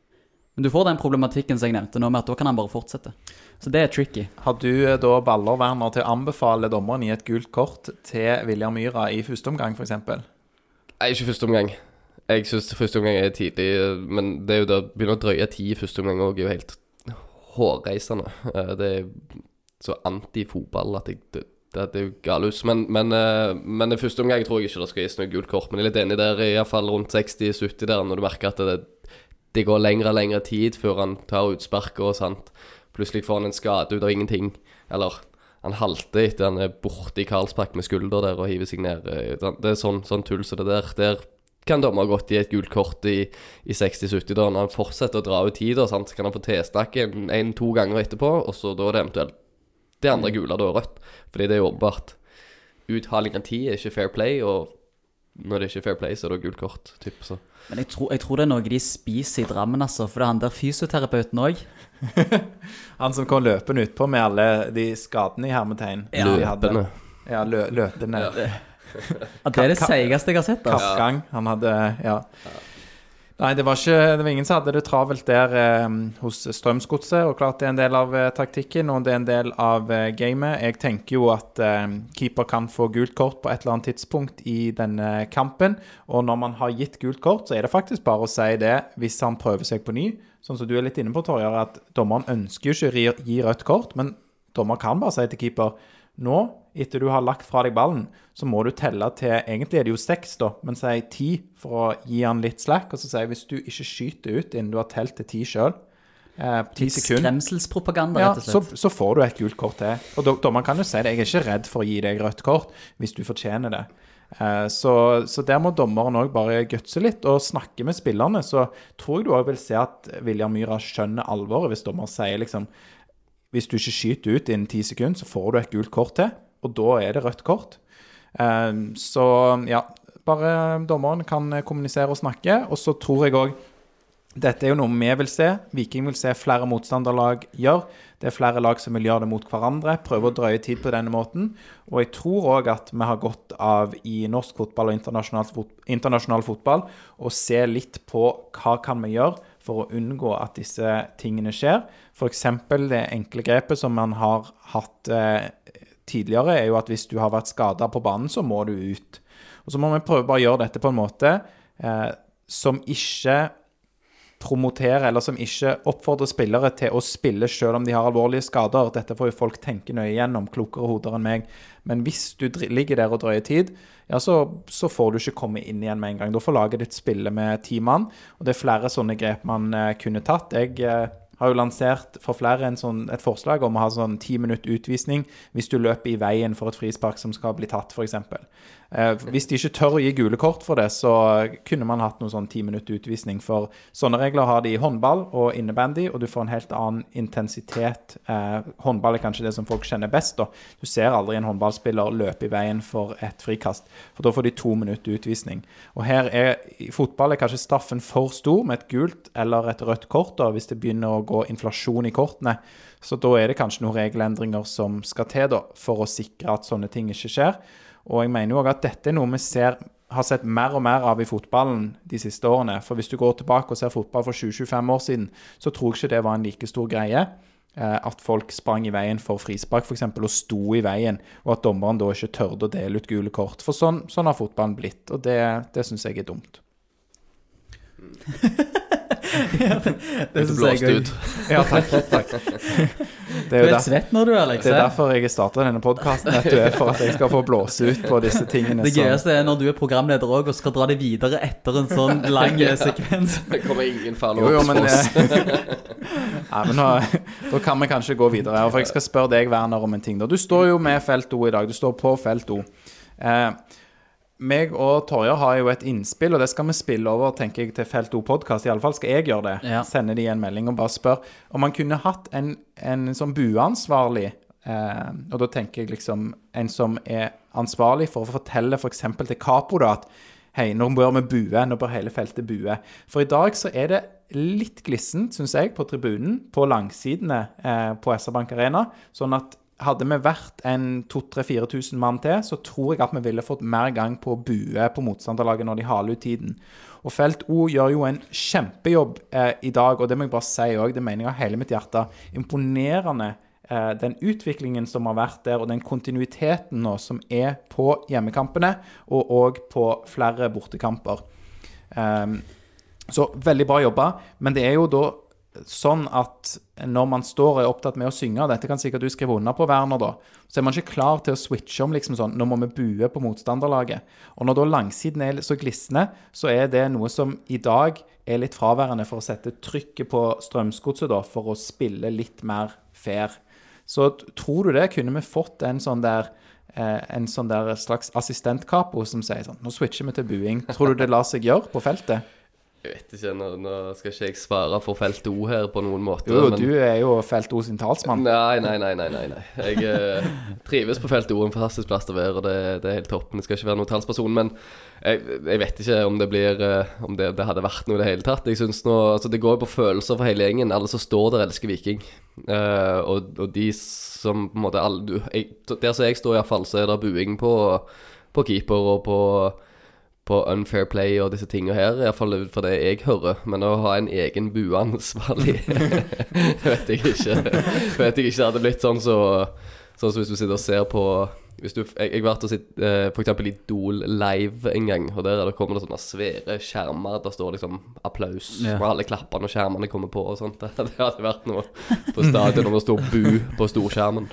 Speaker 2: Men du får den problematikken som jeg nevnte nå, med at da kan han bare fortsette. Så det er tricky.
Speaker 1: Har du eh, da baller, Werner, til å anbefale dommeren i et gult kort til Viljar Myhra i første omgang, f.eks.?
Speaker 3: Nei, ikke første omgang. Jeg syns første omgang er tidlig, men det er jo da begynner å drøye tid i første omgang òg er jo helt hårreisende. Eh, Det er så anti-fotball at jeg, det, det er jo galus. Men, men, eh, men i første omgang tror jeg ikke det skal gis noe gult kort. Men jeg er litt enig der, iallfall rundt 60-70 der, når du merker at det, det går lengre og lengre tid før han tar utsparket og sånt. Plutselig får han en skade ut av ingenting. Eller han halter etter han er borte i Karlsbakk med skulder der og hiver seg ned. eh, Det er sånn, sånn tull som det der. Der kan dommer gått i et gult kort i, i 60-70 da. Når han fortsetter å dra ut tid, da, så kan han få tilsnakke en- en-to ganger etterpå, og så da er det eventuelt Det andre gule, da rødt. Fordi det er åpenbart Uthaling av tid er ikke fair play, og når det ikke er fair play, så er det gult kort. Typ, så.
Speaker 2: Men jeg tror, jeg tror det er noe de spiser i Drammen, altså. For det er han der fysioterapeuten òg.
Speaker 1: Han som kom løpende utpå med alle de skadene i hermetegn.
Speaker 2: Ja.
Speaker 3: Løpende.
Speaker 1: Ja, lø løpende.
Speaker 2: Ja, det er det seigeste jeg har sett. altså.
Speaker 1: Kappgang. Han hadde Ja. Nei, det var ikke Det var ingen som hadde det travelt der eh, hos Strømsgodset. Og klart det er en del av eh, taktikken, og det er en del av eh, gamet. Jeg tenker jo at eh, keeper kan få gult kort på et eller annet tidspunkt i denne kampen. Og når man har gitt gult kort, så er det faktisk bare å si det hvis han prøver seg på ny. Sånn som du er litt inne på, Torjar, at dommeren ønsker jo ikke å gi rødt kort, men dommer kan bare si til keeper nå, etter du har lagt fra deg ballen, så må du telle til Egentlig er det jo seks, da, men si ti for å gi han litt slack. Og så sier jeg hvis du ikke skyter ut innen du har telt til ti sjøl, eh, sekunder
Speaker 2: Skremselspropaganda, rett og
Speaker 1: slett.
Speaker 2: slett.
Speaker 1: så får du et gult kort til. Og dommeren kan jo si det. Jeg er ikke redd for å gi deg rødt kort hvis du fortjener det. Eh, Så, så der må dommeren òg bare gutse litt og snakke med spillerne. Så tror jeg du òg vil se at William Myhra skjønner alvoret hvis dommer sier liksom Hvis du ikke skyter ut innen ti sekunder, så får du et gult kort til, og da er det rødt kort. Eh, Så ja, bare dommeren kan kommunisere og snakke. Og så tror jeg òg dette er jo noe vi vil se. Viking vil se flere motstanderlag gjøre. Det er flere lag som vil gjøre det mot hverandre. Prøve å drøye tid på denne måten. Og jeg tror òg at vi har godt av i norsk fotball og internasjonal, fot internasjonal fotball å se litt på hva kan vi gjøre for å unngå at disse tingene skjer. F.eks. det enkle grepet som man har hatt eh, tidligere, er jo at hvis du har vært skada på banen, så må du ut. Og så må vi prøve bare å gjøre dette på en måte eh, som ikke promoterer, eller som ikke oppfordrer spillere til å spille selv om de har alvorlige skader. Dette får jo folk tenke nøye gjennom, klokere hoder enn meg. Men hvis du ligger der og drøyer tid, ja, så, så får du ikke komme inn igjen med en gang. Da får laget ditt spille med ti mann, og det er flere sånne grep man eh, kunne tatt. Jeg eh, har jo lansert for flere sånn, et forslag om å ha sånn ti minutt utvisning hvis du løper i veien for et frispark som skal bli tatt, f.eks. Eh, hvis de ikke tør å gi gule kort for det, så kunne man hatt noen sånn ti minutter utvisning. For sånne regler har de i håndball og innebandy, og du får en helt annen intensitet. Eh, håndball er kanskje det som folk kjenner best. da. Du ser aldri en håndballspiller løpe i veien for et frikast, for da får de to minutter utvisning. Og her er, I fotball er kanskje straffen for stor med et gult eller et rødt kort da, hvis det begynner å gå inflasjon i kortene. Så da er det kanskje noen regelendringer som skal til da, for å sikre at sånne ting ikke skjer. Og jeg mener jo også at dette er noe vi ser, har sett mer og mer av i fotballen de siste årene. For hvis du går tilbake og ser fotball for 20-25 år siden, så tror jeg ikke det var en like stor greie. eh, At folk sprang i veien for frispark f.eks. og sto i veien, og at dommeren da ikke tørde å dele ut gule kort. For sånn, sånn har fotballen blitt, og det, det syns jeg er dumt.
Speaker 2: Det
Speaker 3: det
Speaker 2: synes jeg
Speaker 3: ut.
Speaker 1: Ja, takk. takk. Det
Speaker 2: Du
Speaker 1: er
Speaker 2: er helt svett når du, Alex.
Speaker 1: det er derfor jeg starta denne podkasten, for at jeg skal få blåse ut på disse tingene.
Speaker 2: Det
Speaker 1: som-
Speaker 2: gøyeste er når du er programleder òg og skal dra det videre etter en sånn lang ja, sekvens.
Speaker 3: Det kommer ingen
Speaker 1: Jo, jo,
Speaker 3: follow-ups
Speaker 1: men,
Speaker 3: på oss.
Speaker 1: eh, Nei, men nå, Da kan vi kanskje gå videre. For jeg skal spørre deg, Werner, om en ting. Du står jo med felt O i dag. Du står på felt O. Eh, meg og Torje har jo et innspill, og det skal vi spille over tenker jeg, til Felt O-podkast. Iallfall skal jeg gjøre det.
Speaker 2: Ja.
Speaker 1: Sende de en melding og bare spørre om man kunne hatt en, en sånn bueansvarlig. Eh, og da tenker jeg liksom en som er ansvarlig for å fortelle f.eks. til Capo da, at Hei, nå bør vi bue. Nå bør hele feltet bue. For i dag så er det litt glissent, syns jeg, på tribunen, på langsidene eh, på SR Bank Arena. Sånn at hadde vi vært en 2000-4000 mann til, så tror jeg at vi ville fått mer gang på å bue på motstanderlaget når de haler ut tiden. Og Felt O gjør jo en kjempejobb eh, i dag, og det må jeg bare si òg, det mener jeg av hele mitt hjerte. Imponerende eh, den utviklingen som har vært der, og den kontinuiteten nå som er på hjemmekampene, og òg på flere bortekamper. Um, så veldig bra jobba, men det er jo da sånn at når man står og er opptatt med å synge, og dette kan sikkert du skrive under på, Werner, da, så er man ikke klar til å switche om liksom sånn, nå må vi bue på motstanderlaget. Og når da langsiden er så glisne, så er det noe som i dag er litt fraværende for å sette trykket på Strømsgodset, da, for å spille litt mer fair. Så tror du det? Kunne vi fått en sånn der eh, en sånn der slags assistentkapo som sier sånn Nå switcher vi til buing. Tror du det lar seg gjøre på feltet?
Speaker 3: Jeg vet ikke, nå, nå skal ikke jeg svare for Felt O her på noen måte.
Speaker 1: Jo,
Speaker 3: men-
Speaker 1: du er jo Felt O sin talsmann.
Speaker 3: Nei, nei, nei, nei, nei, nei. Jeg eh, trives på Felt O, en fantastisk plass til å være, og det, det er helt toppen. Jeg skal ikke være noen talsperson, men jeg, jeg vet ikke om det blir eh, Om det, det hadde vært noe i det hele tatt. Jeg synes nå, altså Det går jo på følelser for hele gjengen. Alle som står der, elsker Viking. Eh, og, og de som på en måte alle, du, jeg, Der som jeg står, iallfall, så er det buing på, på keeper og på på unfair play og disse tingene her, iallfall ut fra det jeg hører. Men å ha en egen bueansvarlig vet jeg ikke. Vet jeg ikke det hadde blitt sånn så Sånn som hvis du sitter og ser på hvis du, jeg, jeg har vært og sett eh, eksempel Idol live en gang, og der er kommer det sånne svære skjermer. Der står liksom applaus,
Speaker 2: Ja.
Speaker 3: og alle klappene når skjermene kommer på og sånt. Det hadde vært noe på stadion om det står bu på storskjermen.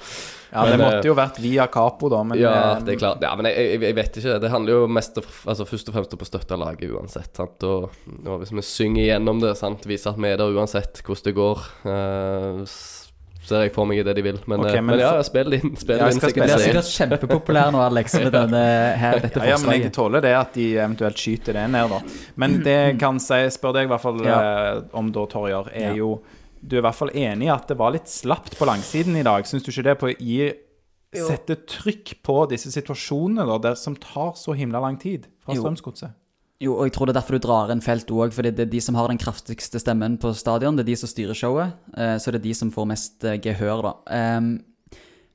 Speaker 1: Ja, det måtte jo vært via Capo, da, men
Speaker 3: Ja,
Speaker 1: eh,
Speaker 3: det er klart. Ja, men jeg, jeg, jeg vet ikke. Det handler jo mest altså først og fremst om å støtte laget uansett. Sant? Og, og hvis vi synger gjennom det, sant? viser at vi er der uansett hvordan det går, eh, s- ser jeg for meg det de vil. Men,
Speaker 1: Ok,
Speaker 3: eh,
Speaker 1: men
Speaker 3: men ja, spill inn. Spill
Speaker 1: Ja,
Speaker 3: inn
Speaker 1: skal
Speaker 2: Du er sikkert kjempepopulær nå, Alex, med denne, her, dette
Speaker 1: Ja, ja, men jeg tåler det at de eventuelt skyter det ned, da. Men det jeg kan si, spør deg i hvert fall
Speaker 2: Ja.
Speaker 1: eh, om da, Torjer, er
Speaker 2: Ja.
Speaker 1: jo Du er i hvert fall enig i at det var litt slapt på langsiden i dag. Syns du ikke det på å gi Sette trykk på disse situasjonene da, der, som tar så himla lang tid fra. Strømsgodset?
Speaker 2: Jo, og jeg tror det er derfor du drar inn felt òg, fordi det er de som har den kraftigste stemmen på stadion. Det er de som styrer showet, eh, så det er de som får mest eh, gehør, da. Ehm,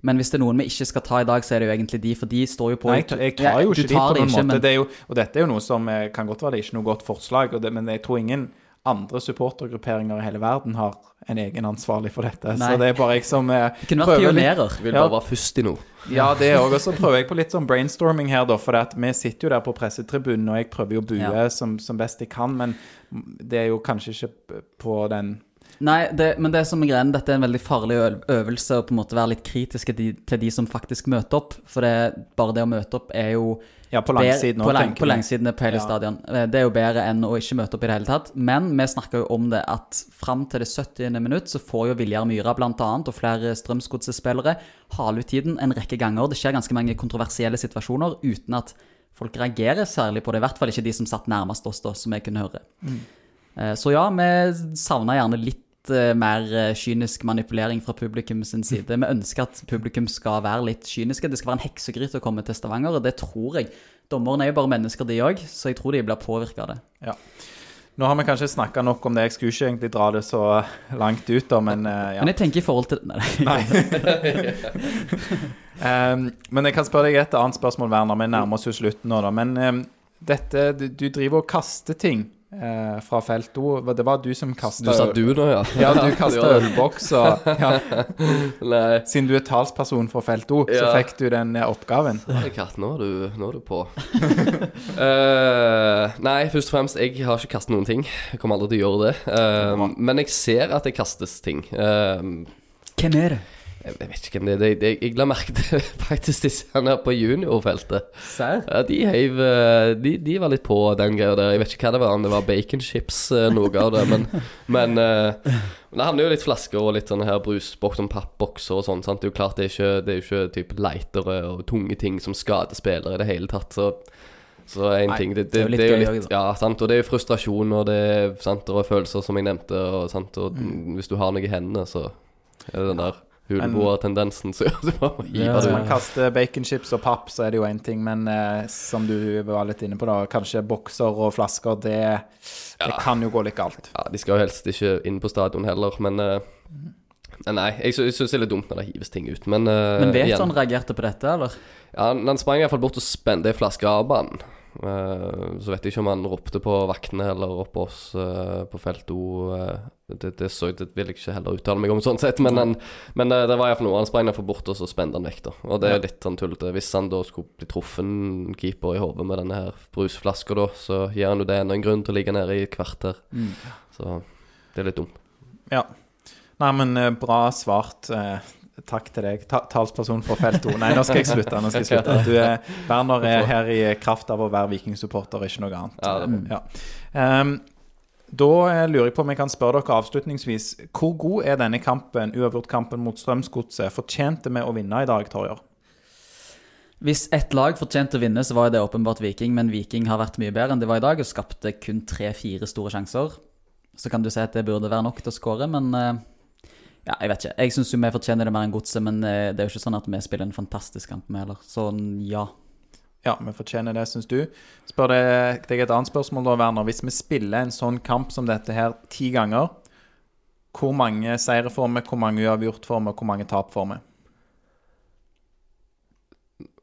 Speaker 2: men hvis det er noen vi ikke skal ta i dag, så er det jo egentlig de, for de står jo på
Speaker 1: Nei, jeg, tar- jeg tar jo
Speaker 2: Ja,
Speaker 1: ikke de på noen måte.
Speaker 2: men-
Speaker 1: Det jo, og dette er jo noe som eh, kan godt være det er ikke noe godt forslag, det, men jeg tror ingen andre supportergrupperinger i hele verden har en egen ansvarlig for dette.
Speaker 2: Nei.
Speaker 1: Så det er bare jeg som eh,
Speaker 2: Det kunne vært
Speaker 1: litt-
Speaker 2: pionerer.
Speaker 3: Vil
Speaker 1: Ja.
Speaker 3: bare være først i noe.
Speaker 1: Ja, det òg. Og så prøver jeg på litt sånn brainstorming her, da. For det at vi sitter jo der på pressetribunen, og jeg prøver jo å bue
Speaker 2: Ja.
Speaker 1: som, som best jeg kan. Men det er jo kanskje ikke på den
Speaker 2: Nei, det, men det som er greien, dette er en veldig farlig øvelse å på en måte være litt kritiske til de, til de som faktisk møter opp. For det, bare det å møte opp er jo
Speaker 1: Ja, på langsiden òg,
Speaker 2: lang, på langsiden på hele
Speaker 1: Ja.
Speaker 2: stadion. Eh, Det er jo bedre enn å ikke møte opp i det hele tatt. Men vi snakker jo om det at fram til det 70. minutt så får jo Viljar Myra annet, og flere Strømsgodset-spillere hale ut tiden en rekke ganger. Det skjer ganske mange kontroversielle situasjoner uten at folk reagerer særlig på det. I hvert fall ikke de som satt nærmest oss, da, som jeg kunne høre.
Speaker 1: Mm.
Speaker 2: Eh, Så ja, vi savner gjerne litt eh, mer eh, kynisk manipulering fra publikum sin side. Vi ønsker at publikum skal være litt kyniske. Det skal være en heksegryte å komme til Stavanger, og det tror jeg. Dommerne er jo bare mennesker, de òg, så jeg tror de blir påvirka av det.
Speaker 1: Ja. Nå har vi kanskje snakka nok om det. Jeg skulle ikke egentlig dra det så langt ut, da, men eh, ja.
Speaker 2: Men jeg tenker i forhold til Nei.
Speaker 1: Nei. um, men jeg kan spørre deg et annet spørsmål, Werner. Vi nærmer oss jo slutten nå, da. Men um, dette du, du driver og kaster ting eh, fra felt O. Det var du som
Speaker 3: Du sa du nå, ja?
Speaker 1: Ja, du kasta
Speaker 3: Ja.
Speaker 1: ølboks, ja,
Speaker 3: Nei.
Speaker 1: siden du er talsperson for felt O, så
Speaker 3: Ja.
Speaker 1: fikk du den eh, oppgaven.
Speaker 3: Katt, nå er du, nå er du på. Eh, nei, først og fremst, jeg har ikke kastet noen ting. Jeg kommer aldri til å gjøre det. Eh, men jeg ser at det kastes ting. Eh,
Speaker 2: Hvem er det?
Speaker 3: Jeg vet ikke hvem det er. Jeg, Jeg la merke til faktisk disse her på juniorfeltet.
Speaker 2: Serr?
Speaker 3: Ja, de heiv eh, de, de var litt på den greia der. Jeg vet ikke hva det var, om det var baconchips, chips noe av det. Men, men, eh, men det handler jo litt flasker og litt sånne her brusboks om pappbokser og sånn. sant? Det er jo klart det er ikke, det er ikke type lightere og tunge ting som skader spillere i det hele tatt. Så så en
Speaker 1: Nei,
Speaker 3: ting det,
Speaker 2: det er jo litt
Speaker 3: det er jo
Speaker 2: gøy
Speaker 3: litt,
Speaker 2: også, da.
Speaker 3: Ja, sant. Og det er jo frustrasjon, og det er sant, og følelser, som jeg nevnte. Og, sant? og
Speaker 2: Mm.
Speaker 3: hvis du har noe i hendene, så er det den der huleboertendensen
Speaker 2: Ja,
Speaker 1: Hvis man kaster baconchips og papp, så er det jo én ting, men eh, som du var litt inne på, da, kanskje bokser og flasker, det, det kan jo gå litt galt.
Speaker 3: Ja, de skal jo helst ikke inn på stadion heller, men eh, Nei, jeg, sy jeg syns det er litt dumt når det hives ting ut, men eh,
Speaker 2: Men vet
Speaker 3: du
Speaker 2: han reagerte på dette, eller?
Speaker 3: Ja, han, han sprang iallfall bort og spente ei flaske av banen. Eh, så vet jeg ikke om han ropte på vaktene eller opp på oss eh, på felt O. eh, det, det, så, det vil jeg ikke heller uttale meg om, sånn sett, men, han, men det var iallfall noe. Han sprang derfor bort, og så spente han vekk, da. Og det er litt sånn tullete. Hvis han da skulle bli truffet keeper i hodet med denne her brusflaska, da, så gir han jo det enda en grunn til å ligge nede i et kvarter.
Speaker 2: Mm.
Speaker 3: Så det er litt dumt.
Speaker 1: Ja. Nei, men bra svart. Eh, takk til deg, ta talsperson for felt 2. Nei, nå skal jeg slutte. nå skal jeg slutte. Du er, Werner er her i kraft av å være vikingsupporter, ikke noe annet.
Speaker 3: Ja,
Speaker 1: Ja. Um, da eh, lurer jeg på om jeg kan spørre dere avslutningsvis. Hvor god er denne kampen, uavgjort-kampen mot Strømsgodset? Fortjente vi å vinne i dag, Torjer?
Speaker 2: Hvis ett lag fortjente å vinne, så var det åpenbart Viking, men Viking har vært mye bedre enn de var i dag og skapte kun tre-fire store sjanser. Så kan du si at det burde være nok til å skåre, men eh, ja, jeg vet ikke. Jeg syns vi fortjener det mer enn godset, men eh, det er jo ikke sånn at vi spiller en fantastisk kamp med heller. Så ja.
Speaker 1: Ja, vi fortjener det, syns du. Spør deg et annet spørsmål da, Werner. Hvis vi spiller en sånn kamp som dette her ti ganger, hvor mange seire får vi, hvor mange uavgjort får vi, og hvor mange tap får vi?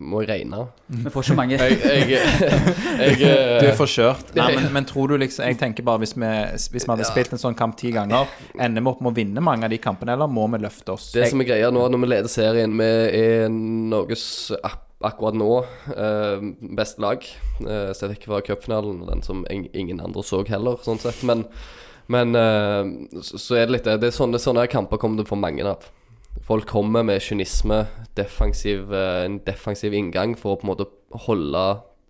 Speaker 3: Må jeg regne?
Speaker 2: Vi får ikke mange
Speaker 3: Jeg, jeg, jeg,
Speaker 1: Du er
Speaker 3: eh,
Speaker 1: forkjørt. Nei, men, men tror du liksom Jeg tenker bare hvis vi, hvis vi hadde
Speaker 3: Ja.
Speaker 1: spilt en sånn kamp ti ganger, ender vi opp med å vinne mange av de kampene, eller må vi løfte oss?
Speaker 3: Det som er greia nå når vi leder serien, vi er Norges ak akkurat nå eh, beste lag. Så Sett vekk fra cupfinalen, den som ing- ingen andre så heller, sånn sett. Men, men eh, så, så er det litt det. Det er sånne, sånne kamper kommer det for mange av. Folk kommer med kynisme, defensiv, eh, en defensiv inngang for å på en måte holde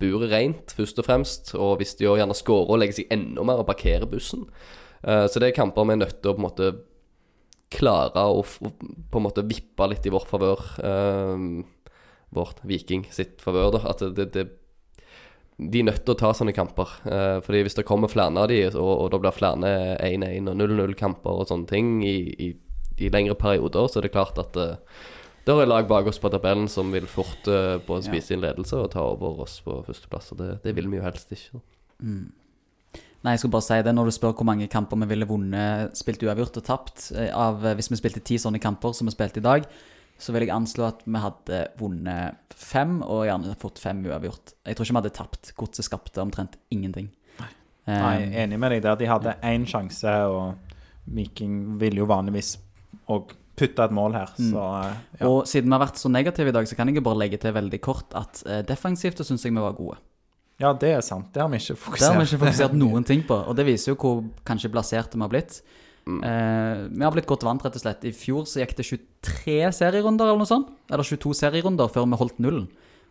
Speaker 3: buret rent, først og fremst. Og hvis de gjerne skårer og legger seg enda mer og parkerer bussen. Eh, så det er kamper vi er nødt til å på en måte klare å på en måte vippe litt i vår favør. eh, vårt Viking sitt favør, da. At det, det, de er nødt til å ta sånne kamper. Eh, fordi hvis det kommer flere av de, og, og det blir flere 1-1 og 0-0-kamper og sånne ting i, i, i lengre perioder, så er det klart at uh, det er lag bak oss på tabellen som vil fort uh, både spise inn ledelse og ta over oss på førsteplass. Og det, det vil vi jo helst ikke. Mm.
Speaker 2: Nei, jeg skulle bare si det når du spør hvor mange kamper vi ville vunnet, spilt uavgjort og tapt eh, av eh, Hvis vi spilte ti sånne kamper som vi spilte i dag, så vil jeg anslå at vi hadde vunnet fem, og gjerne fått fem uavgjort. Jeg tror ikke vi hadde tapt. Godset skapte omtrent ingenting. Nei, um,
Speaker 1: Nei, enig med deg der. De hadde én sjanse, og Viking ville jo vanligvis òg putte et mål her, så eh, ja.
Speaker 2: Og siden vi har vært så negative i dag, så kan jeg jo bare legge til veldig kort at eh, defensivt så syns jeg vi var gode.
Speaker 1: ja, det er sant. Det har vi ikke
Speaker 2: Det har
Speaker 1: fokusert
Speaker 2: vi ikke fokusert noen ting på, og det viser jo hvor kanskje blaserte vi har blitt. Eh, vi har blitt godt vant, rett og slett. I fjor så gikk det 23 serierunder eller noe sånt. Eller 22 serierunder før vi holdt nullen.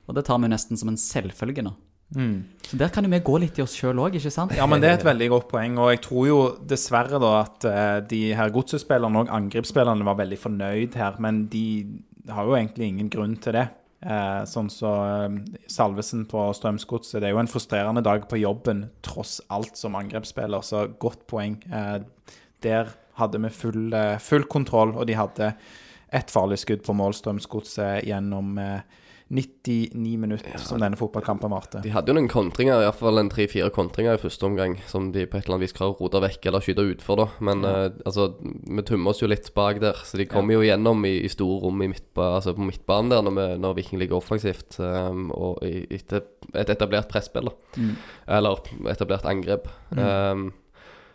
Speaker 2: Og det tar vi nesten som en selvfølge nå. Så der kan jo vi gå litt i oss sjøl òg, ikke sant?
Speaker 1: Ja, men det er et veldig godt poeng. Og jeg tror jo dessverre da at eh, de her godsespillerne og angrepsspillerne var veldig fornøyd her, men de har jo egentlig ingen grunn til det. Eh, sånn så eh, Salvesen på Strømsgodset, det er jo en frustrerende dag på jobben tross alt som angrepsspiller, så godt poeng. Der hadde vi full, full kontroll, og de hadde ett farlig skudd på mål, Strømsgodset, gjennom eh, 99 minutter som denne fotballkampen varte.
Speaker 3: De hadde jo noen kontringer, iallfall en tre-fire kontringer i første omgang, som de på et eller annet vis klarer å rote vekk eller skyte utfor, da. Men eh, altså, vi tummer oss jo litt bak der, så de kommer jo gjennom i, i store rom i midtba, altså på midtbanen der når, vi, når Viking ligger offensivt, um, og i, etter et etablert presspill, da. Eller etablert angrep. Um,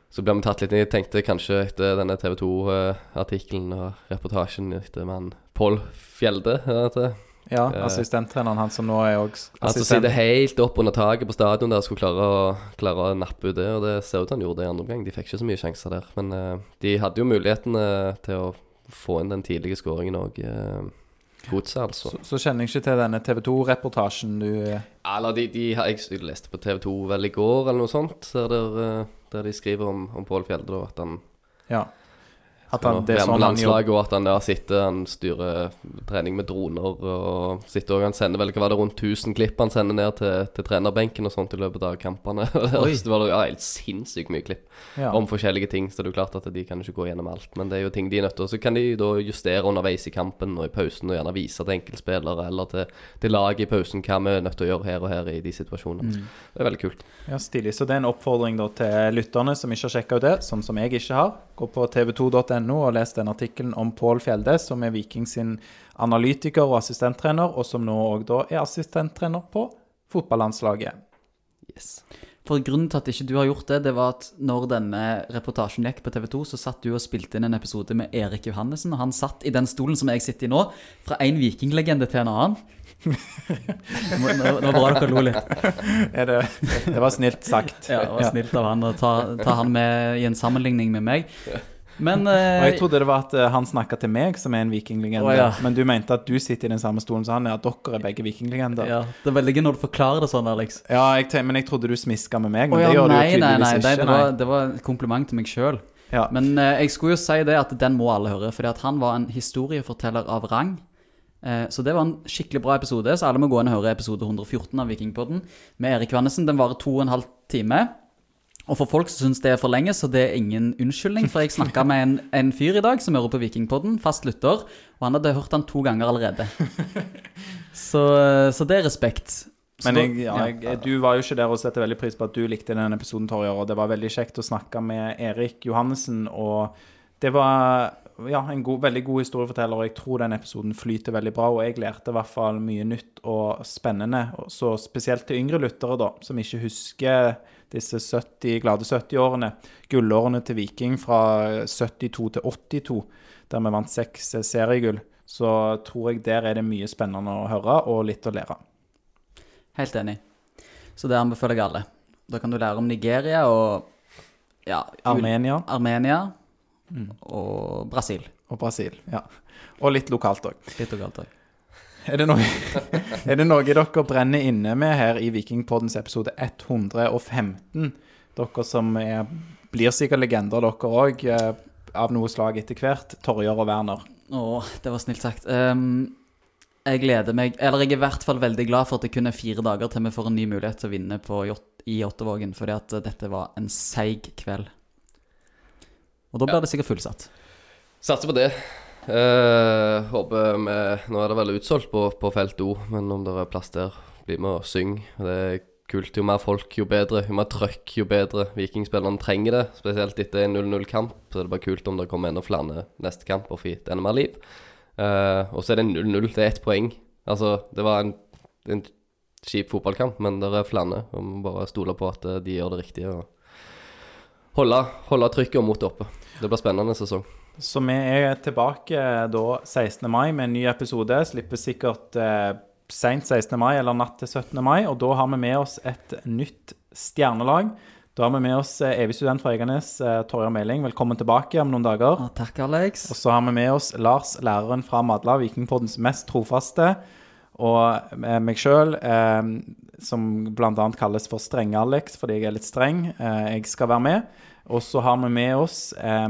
Speaker 3: så ble vi tatt litt inn. Jeg tenkte kanskje etter denne TV 2-artikkelen og reportasjen etter mann Pål Fjelde er det det?
Speaker 1: Ja,
Speaker 3: Eh,
Speaker 1: assistenttreneren han som nå er òg
Speaker 3: Han som sitter helt opp under taket på stadion der skulle klare å, klare å nappe ut det, og det ser ut til han gjorde det i andre omgang. De fikk ikke så mye sjanser der. Men uh, de hadde jo muligheten eh, til å få inn den tidlige skåringen òg. Uh, Godset, altså.
Speaker 1: Så, så kjenner jeg ikke til denne TV 2-reportasjen du
Speaker 3: Eller de, de har Jeg leste på TV 2 vel i går, eller noe sånt, der, der de skriver om, om Pål Fjelde, da, at han
Speaker 1: Ja. At han, det er sånn han gjør
Speaker 3: landslaget, og at han der sitter Han styrer trening med droner og sitter og Han sender vel hva var det rundt 1000 klipp han sender ned til, til trenerbenken og sånt i løpet av kampene. Det var ja, helt sinnssykt mye klipp
Speaker 1: Ja.
Speaker 3: om forskjellige ting. Så det er jo klart at de kan ikke gå gjennom alt, men det er jo ting de er nødt til. Og så kan de da justere underveis i kampen og i pausen og gjerne vise til enkeltspillere eller til, til laget i pausen hva vi er nødt til å gjøre her og her i de situasjonene.
Speaker 1: Mm.
Speaker 3: Det er veldig kult.
Speaker 1: Ja, Stilig. Så det er en oppfordring da til lytterne som ikke har sjekka ut det, sånn som jeg ikke har. Gå på tv2.no og les den artikkelen om Pål Fjelde, som er Viking analytiker og assistenttrener, og som nå òg er assistenttrener på fotballandslaget.
Speaker 3: Yes.
Speaker 2: For grunnen til at ikke du har gjort det, det var at når denne reportasjen gikk på TV 2, så satt du og spilte inn en episode med Erik Johannessen, og han satt i den stolen som jeg sitter i nå, fra en vikinglegende til en annen. Nå, nå, bra dere lo litt.
Speaker 1: Det, det var snilt sagt.
Speaker 2: Ja, det var snilt av han å ta, ta han med i en sammenligning med meg. Men eh,
Speaker 1: jeg trodde det var at eh, han snakka til meg, som er en vikinglegende.
Speaker 2: Ja.
Speaker 1: Men du mente at du sitter i den samme stolen som han at dere er begge vikinglegender. Ja,
Speaker 2: ja, det er veldig gøy når du forklarer det sånn, Alex.
Speaker 1: jeg tenk, men jeg trodde du smiska med meg, men
Speaker 2: Å ja,
Speaker 1: det gjør du jo
Speaker 2: tydeligvis nei, nei,
Speaker 1: ikke.
Speaker 2: nei, det var, det var et kompliment til meg sjøl.
Speaker 1: Ja.
Speaker 2: Men eh, jeg skulle jo si det at den må alle høre, fordi han var en historieforteller av rang. Eh, Så det var en skikkelig bra episode, så alle må gå inn og høre episode 114 av Vikingpodden med Erik Vannesen. Den varer to og en halv time. Og for folk som syns det er for lenge, så det er ingen unnskyldning. For jeg snakka med en, en fyr i dag som hører på Vikingpodden, fast lytter, og han hadde hørt den to ganger allerede. Så, så det er respekt. Så
Speaker 1: Men jeg, ja, jeg, du var jo ikke der og setter veldig pris på at du likte den episoden, Torjer. Og det var veldig kjekt å snakke med Erik Johannessen. Og det var ja, en god, veldig god historieforteller, og jeg tror den episoden flyter veldig bra. Og jeg lærte i hvert fall mye nytt og spennende. Så spesielt til yngre lyttere, da, som ikke husker disse 70, glade 70-årene. Gullårene til Viking fra 72 til 82, der vi vant seks seriegull. Så tror jeg der er det mye spennende å høre, og litt å lære.
Speaker 2: Helt enig. Så det anbefaler jeg alle. Da kan du lære om Nigeria og ja, Armenia.
Speaker 1: Armenia
Speaker 2: Armenia og Brasil.
Speaker 1: og Brasil. ja. Og litt lokalt òg.
Speaker 2: Litt lokalt òg.
Speaker 1: Er, er det noe dere brenner inne med her i Vikingpoddens episode 115? Dere som er, blir sikkert legender, dere òg, av noe slag etter hvert. Torjer og Werner.
Speaker 2: Å, det var snilt sagt. Um, jeg gleder meg Eller jeg er i hvert fall veldig glad for at det kun er fire dager til vi får en ny mulighet til å vinne på, i Åttevågen. fordi at eh, dette var en seig kveld. Og da blir det sikkert fullsatt.
Speaker 3: Satser på det. Eh, håper vi Nå er det vel utsolgt på, på felt O, men om det er plass der, bli med og syng. Det er kult. Jo mer folk, jo bedre. Jo mer trøkk, jo bedre. Vikingspillerne trenger det, spesielt etter en 0-0-kamp. Så er det bare kult om det kommer enda flere neste kamp og får enda mer liv. Eh, og så er det 0-0. Det er ett poeng. Altså, det var en, en kjip fotballkamp, men det er flere. Og vi må bare stole på at eh, de gjør det riktige. og Holde, holde trykket og motet oppe. Det blir spennende sesong.
Speaker 1: Så vi er tilbake da 16. mai med en ny episode. Slipper sikkert eh, seint 16. mai eller natt til 17. mai. Og da har vi med oss et nytt stjernelag. Da har vi med oss eh, evig student fra Egernes, eh, Torjer Meling. Velkommen tilbake om noen dager.
Speaker 2: Ja, takk, Alex.
Speaker 1: Og så har vi med oss Lars, læreren fra Madla, Vikingpoddens mest trofaste. Og eh, meg sjøl, eh, som bl.a. kalles for Strenge-Alex fordi jeg er litt streng. Eh, jeg skal være med. Og så har vi med oss eh,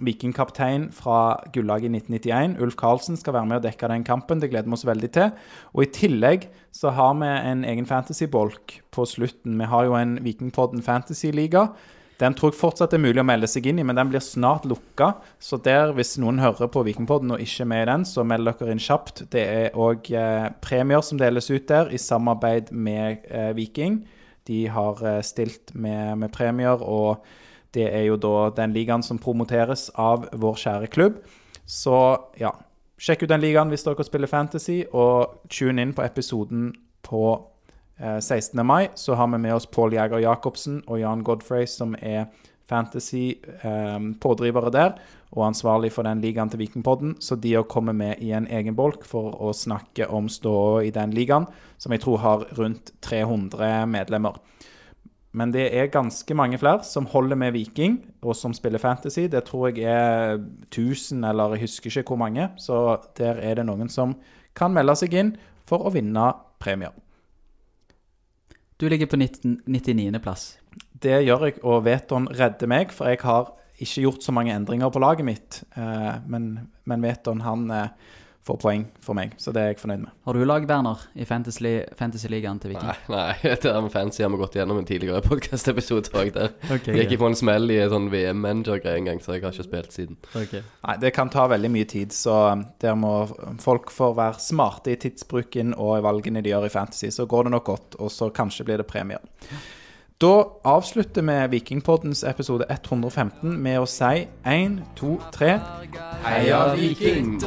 Speaker 1: vikingkaptein fra gullaget i 1991. Ulf Karlsen skal være med og dekke den kampen. Det gleder vi oss veldig til. Og i tillegg så har vi en egen fantasy-bolk på slutten. Vi har jo en Vikingpodden fantasy-liga. Den tror jeg fortsatt er mulig å melde seg inn i, men den blir snart lukka. Så der, hvis noen hører på Vikingpodden og ikke er med i den, så meld dere inn kjapt. Det er òg eh, premier som deles ut der, i samarbeid med eh, Viking. De har eh, stilt med, med premier, og det er jo da den ligaen som promoteres av vår kjære klubb. Så ja, sjekk ut den ligaen hvis dere spiller Fantasy, og tune inn på episoden på 16. mai. Så har vi med oss Pål Jæger Jacobsen og Jan Godfrey, som er fantasy-pådrivere der, og ansvarlig for den ligaen til Vikingpodden. Så de òg kommer med i en egen bolk for å snakke om ståa i den ligaen, som jeg tror har rundt 300 medlemmer. Men det er ganske mange flere som holder med Viking, og som spiller Fantasy. Det tror jeg er 1000, eller jeg husker ikke hvor mange. Så der er det noen som kan melde seg inn for å vinne premier.
Speaker 2: Du ligger på 19 99.-plass.
Speaker 1: Det gjør jeg, og Veton redder meg, for jeg har ikke gjort så mange endringer på laget mitt. Eh, men, men Veton, han eh, får poeng for meg, så det er jeg fornøyd med.
Speaker 2: Har du lag, Werner, i Fantasy- Fantasy-ligaen til Viking?
Speaker 3: Nei, nei, det der med fancy har vi gått gjennom en tidligere podcast-episode òg. Der
Speaker 2: Ok,
Speaker 3: jeg gikk på en smell i en sånn VM-manager-greie en gang, så jeg har ikke spilt siden.
Speaker 2: Okay.
Speaker 1: Nei, det kan ta veldig mye tid, så um, der må folk få være smarte i tidsbruken og i valgene de gjør i Fantasy. Så går det nok godt, og så kanskje blir det premier. Da avslutter vi Vikingpoddens episode 115 med å si 1, 2, 3
Speaker 3: Heia Viking!